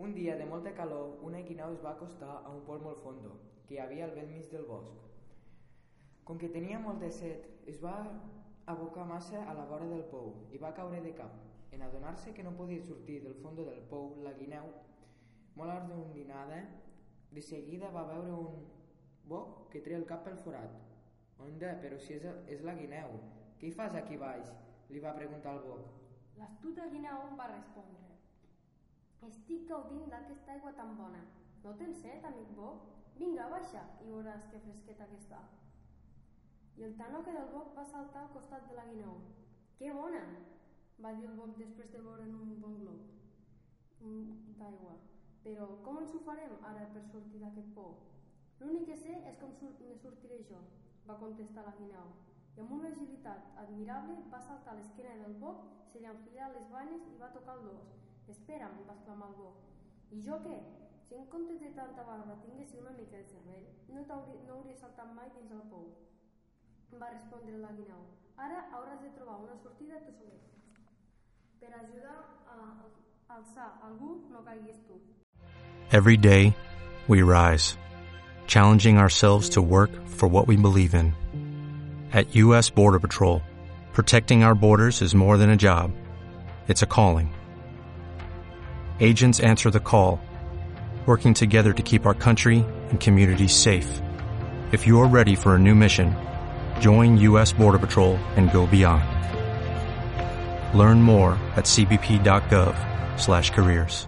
Un dia de molta calor, una guineu es va acostar a un pol molt fondo, que hi havia al vell mig del bosc. Com que tenia molt de set, es va abocar massa a la vora del pou i va caure de cap. En adonar-se que no podia sortir del fons del pou, la guineu, molt ardondinada, de seguida va veure un boc que treia el cap pel forat. Onda, però si és, és la guineu, què hi fas aquí baix? Li va preguntar el boc. L'astuta guineu va respondre. Estic gaudint d'aquesta aigua tan bona. No tens set, amic boc? Vinga, baixa i veuràs que fresqueta que està. I el tanoca del boc va saltar al costat de la guineu. Que bona! va dir el boc després de veure en un bon glob mm, d'aigua. Però com ens ho farem ara per sortir d'aquest pou? L'únic que sé és com sur ne sortiré jo, va contestar la guineu. I amb una agilitat admirable va saltar a l'esquena del boc, se li enfilà les banyes i va tocar el dos. I jo què? Si en comptes de tanta barba tinguessi una mica de cervell, no, no saltat mai dins el pou. Va respondre la guineu. Ara hauràs de trobar una sortida tu solet. Per ajudar a alçar algú, no caiguis tu. Every day, we rise, challenging ourselves to work for what we believe in. At U.S. Border Patrol, protecting our borders is more than a job, it's a calling. Agents answer the call, working together to keep our country and communities safe. If you're ready for a new mission, join U.S. Border Patrol and go beyond. Learn more at cbp.gov/careers.